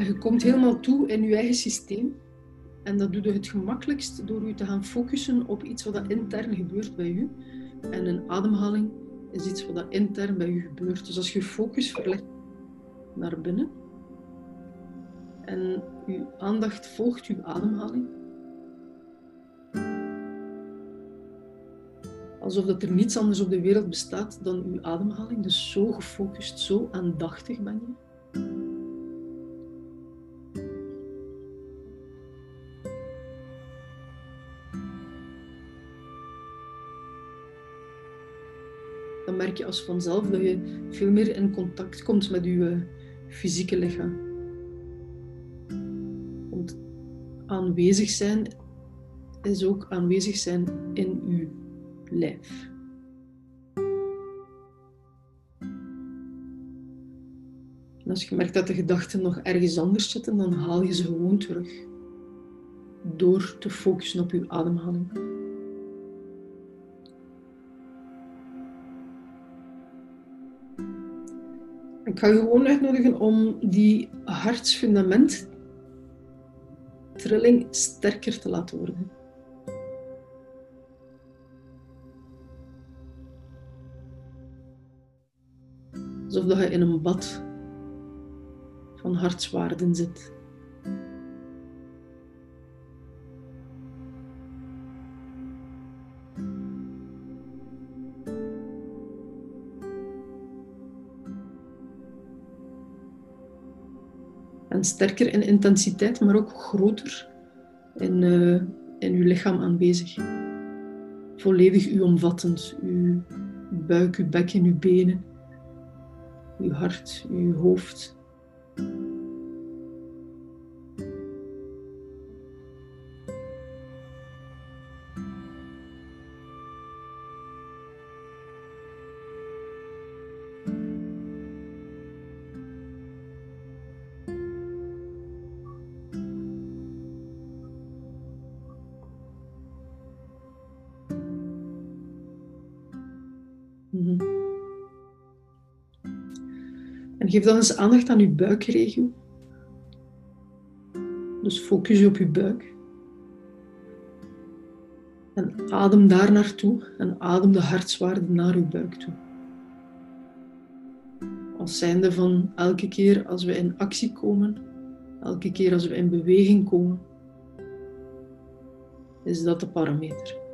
En je komt helemaal toe in je eigen systeem. En dat doe je het gemakkelijkst door je te gaan focussen op iets wat intern gebeurt bij je. En een ademhaling is iets wat intern bij je gebeurt. Dus als je focus verlegt naar binnen en je aandacht volgt je ademhaling, alsof dat er niets anders op de wereld bestaat dan uw ademhaling. Dus zo gefocust, zo aandachtig ben je. Je als vanzelf dat je veel meer in contact komt met je eh, fysieke lichaam. Want aanwezig zijn is ook aanwezig zijn in uw lijf. En als je merkt dat de gedachten nog ergens anders zitten, dan haal je ze gewoon terug. Door te focussen op je ademhaling. Ik ga je gewoon uitnodigen om die hartsfundament trilling sterker te laten worden. Alsof dat je in een bad van hartswaarden zit. En sterker in intensiteit, maar ook groter in, uh, in uw lichaam aanwezig. Volledig u omvattend. Uw buik, uw bek en uw benen uw hart, uw hoofd. Geef dan eens aandacht aan uw buikregio. Dus focus je op uw buik. En adem daar naartoe en adem de hartswaarde naar uw buik toe. Als zijnde van elke keer als we in actie komen, elke keer als we in beweging komen, is dat de parameter.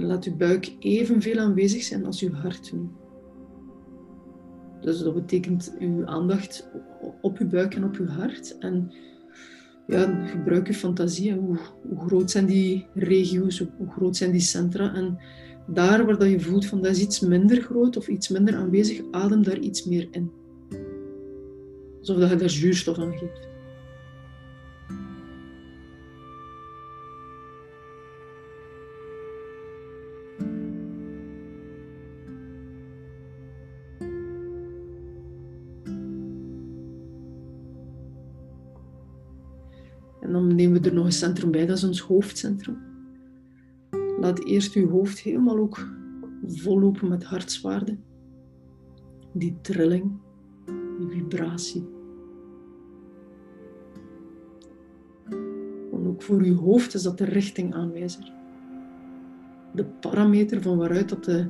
Laat uw buik evenveel aanwezig zijn als uw hart nu. Dus dat betekent uw aandacht op uw buik en op uw hart. En ja, gebruik uw fantasie. Hoe, hoe, groot zijn die regio's? Hoe groot zijn die centra? En daar waar dat je voelt van dat is iets minder groot of iets minder aanwezig, adem daar iets meer in. Alsof dat je daar zuurstof aan geeft. Dan nemen we er nog een centrum bij, dat is ons hoofdcentrum. Laat eerst uw hoofd helemaal ook vollopen met hartswaarde. Die trilling, die vibratie. En ook voor uw hoofd is dat de richtingaanwijzer. De parameter van waaruit dat de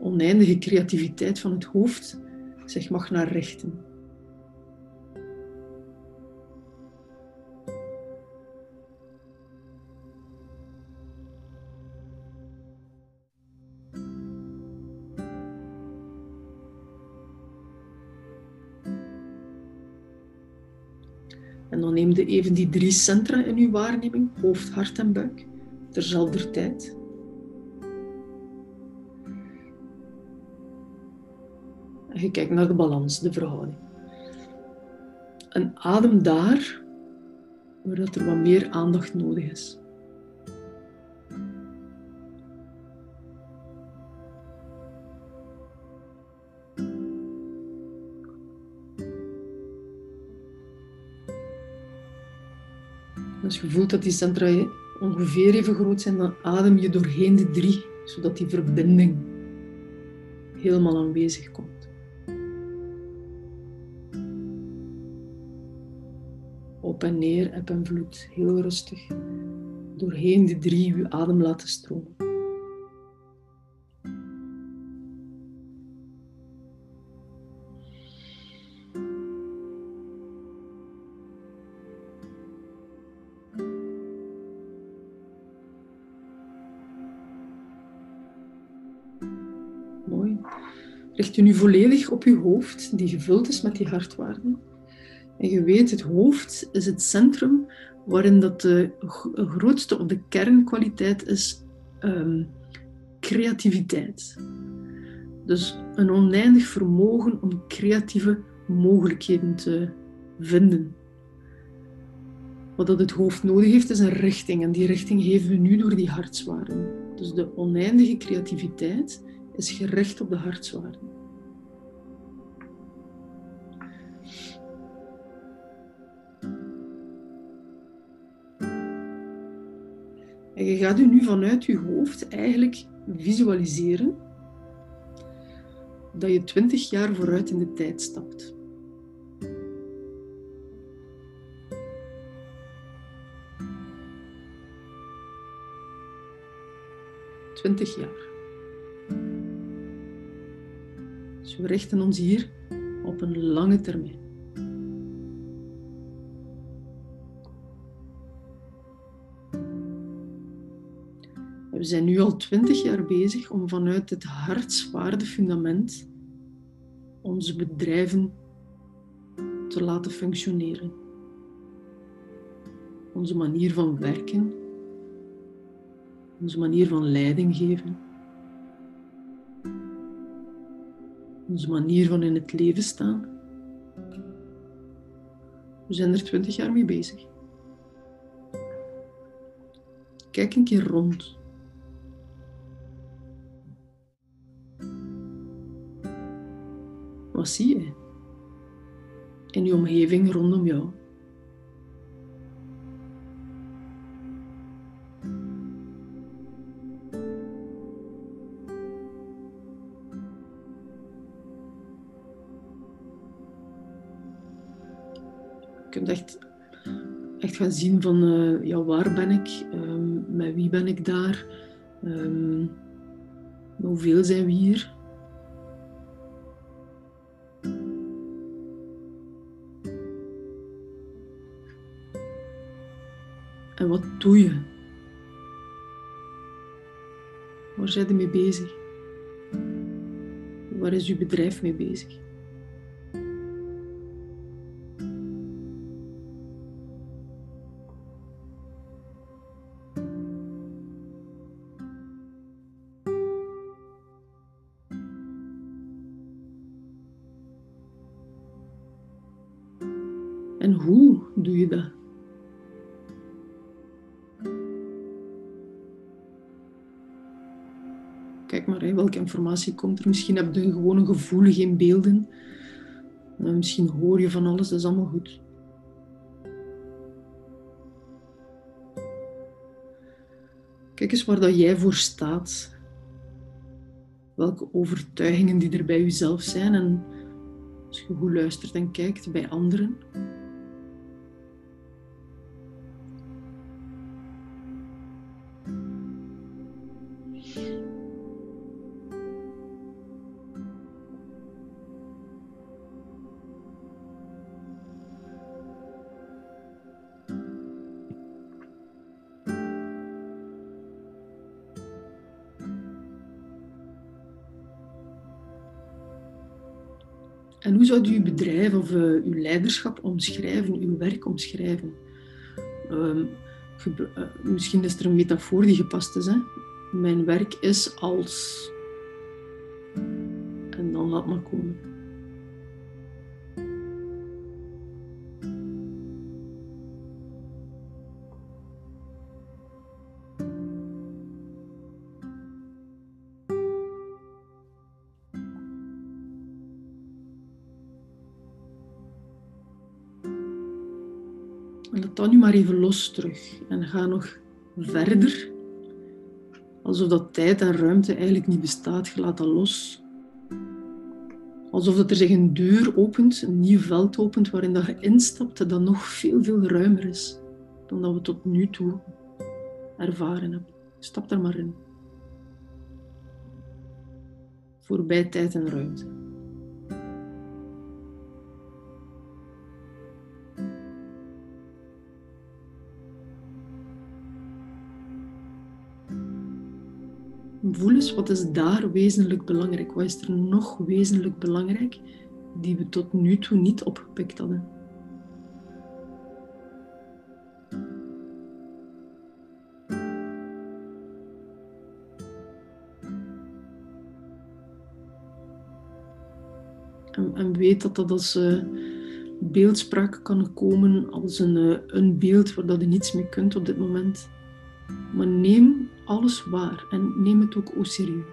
oneindige creativiteit van het hoofd zich mag naar richten. En dan neem je even die drie centra in uw waarneming, hoofd, hart en buik, terzelfde tijd. En je kijkt naar de balans, de verhouding. En adem daar waar er wat meer aandacht nodig is. Als je voelt dat die centra ongeveer even groot zijn, dan adem je doorheen de drie, zodat die verbinding helemaal aanwezig komt. Op en neer, eb en vloed, heel rustig. Doorheen de drie je adem laten stromen. Richt je nu volledig op je hoofd, die gevuld is met die hartwaarden. En je weet, het hoofd is het centrum waarin dat de grootste of de kernkwaliteit is um, creativiteit. Dus een oneindig vermogen om creatieve mogelijkheden te vinden. Wat dat het hoofd nodig heeft, is een richting. En die richting geven we nu door die hartswaarden. Dus de oneindige creativiteit is gericht op de hartswaarden. En je gaat u nu vanuit je hoofd eigenlijk visualiseren dat je twintig jaar vooruit in de tijd stapt. Twintig jaar. Dus we richten ons hier op een lange termijn. We zijn nu al twintig jaar bezig om vanuit het hartswaardefundament onze bedrijven te laten functioneren. Onze manier van werken, onze manier van leiding geven, onze manier van in het leven staan. We zijn er twintig jaar mee bezig. Kijk een keer rond. Wat zie je in je omgeving rondom jou? Kunt echt, echt gaan zien van uh, ja, waar ben ik, um, met wie ben ik daar, um, hoeveel zijn we hier. En wat doe je? Waar zijn je mee bezig? Waar is je bedrijf mee bezig? Kijk maar, welke informatie komt er. Misschien heb je gewoon een gevoel, geen beelden. Eh, misschien hoor je van alles, dat is allemaal goed. Kijk eens waar dat jij voor staat. Welke overtuigingen die er bij jezelf zijn en als je goed luistert en kijkt bij anderen. En hoe zou u uw bedrijf of uh, uw leiderschap omschrijven, uw werk omschrijven? Um, uh, misschien is er een metafoor die gepast is. Hè? Mijn werk is als. En dan laat maar komen. Laat dat nu maar even los terug. En ga nog verder. Alsof dat tijd en ruimte eigenlijk niet bestaat. Je laat dat los. Alsof dat er zich een deur opent, een nieuw veld opent waarin dat je instapt dat nog veel, veel ruimer is dan dat we tot nu toe ervaren hebben. Stap daar maar in. Voorbij tijd en ruimte. Voel eens wat is daar wezenlijk belangrijk. Wat is er nog wezenlijk belangrijk die we tot nu toe niet opgepikt hadden? En, weet dat dat als uh, beeldspraak kan komen als een, uh, een beeld waar dat je niets mee kunt op dit moment. Maar neem alles waar en neem het ook serieus.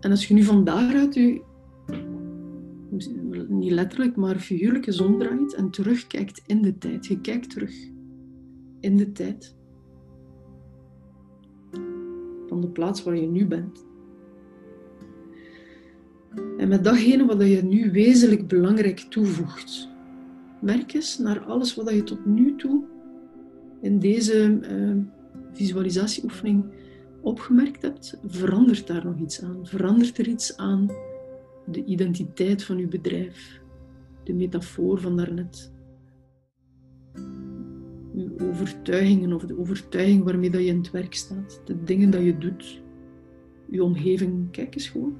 En als je nu van daaruit je, niet letterlijk, maar figuurlijk je zon draait en terugkijkt in de tijd. Je kijkt terug in de tijd. Van de plaats waar je nu bent. En met datgene wat je nu wezenlijk belangrijk toevoegt. Merk eens naar alles wat je tot nu toe in deze uh, visualisatieoefening opgemerkt hebt. Verandert daar nog iets aan? Verandert er iets aan de identiteit van uw bedrijf? De metafoor van daarnet? Uw overtuigingen of de overtuiging waarmee dat je in het werk staat. De dingen dat je doet. Uw omgeving. Kijk eens gewoon.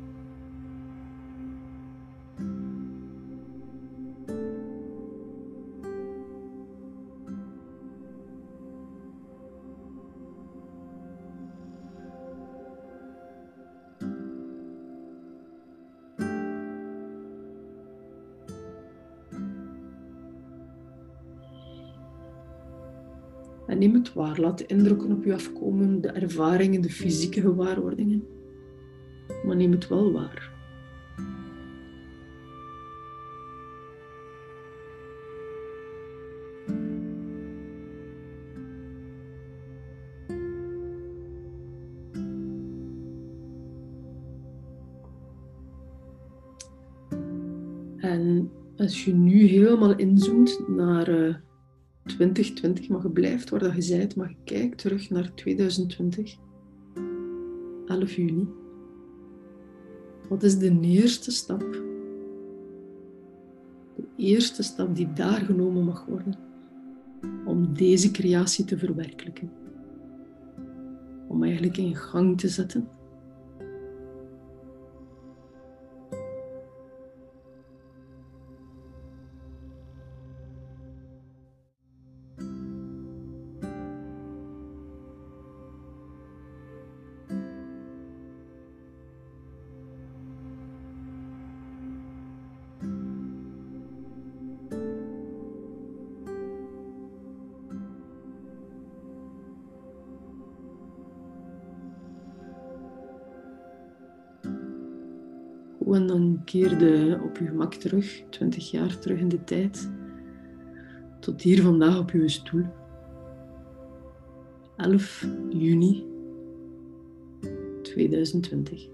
En neem het waar. Laat de indrukken op je afkomen, de ervaringen, de fysieke gewaarwordingen. Maar neem het wel waar. En als je nu helemaal inzoomt naar uh, 2020, maar je blijft waar dat je maar je kijkt terug naar 2020, 11 juni. Wat is de eerste stap? De eerste stap die daar genomen mag worden om deze creatie te verwerkelijken. Om eigenlijk in gang te zetten En dan keerde op je gemak terug, 20 jaar terug in de tijd, tot hier vandaag op je stoel. 11 juni 2020.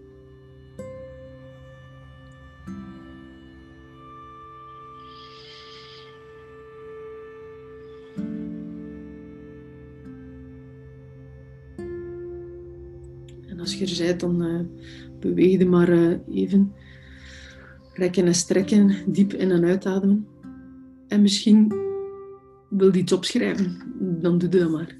En als je er bent, dan uh, beweeg je maar uh, even Rekken en strekken, diep in- en uitademen. En misschien wil je iets opschrijven, dan doe dat maar.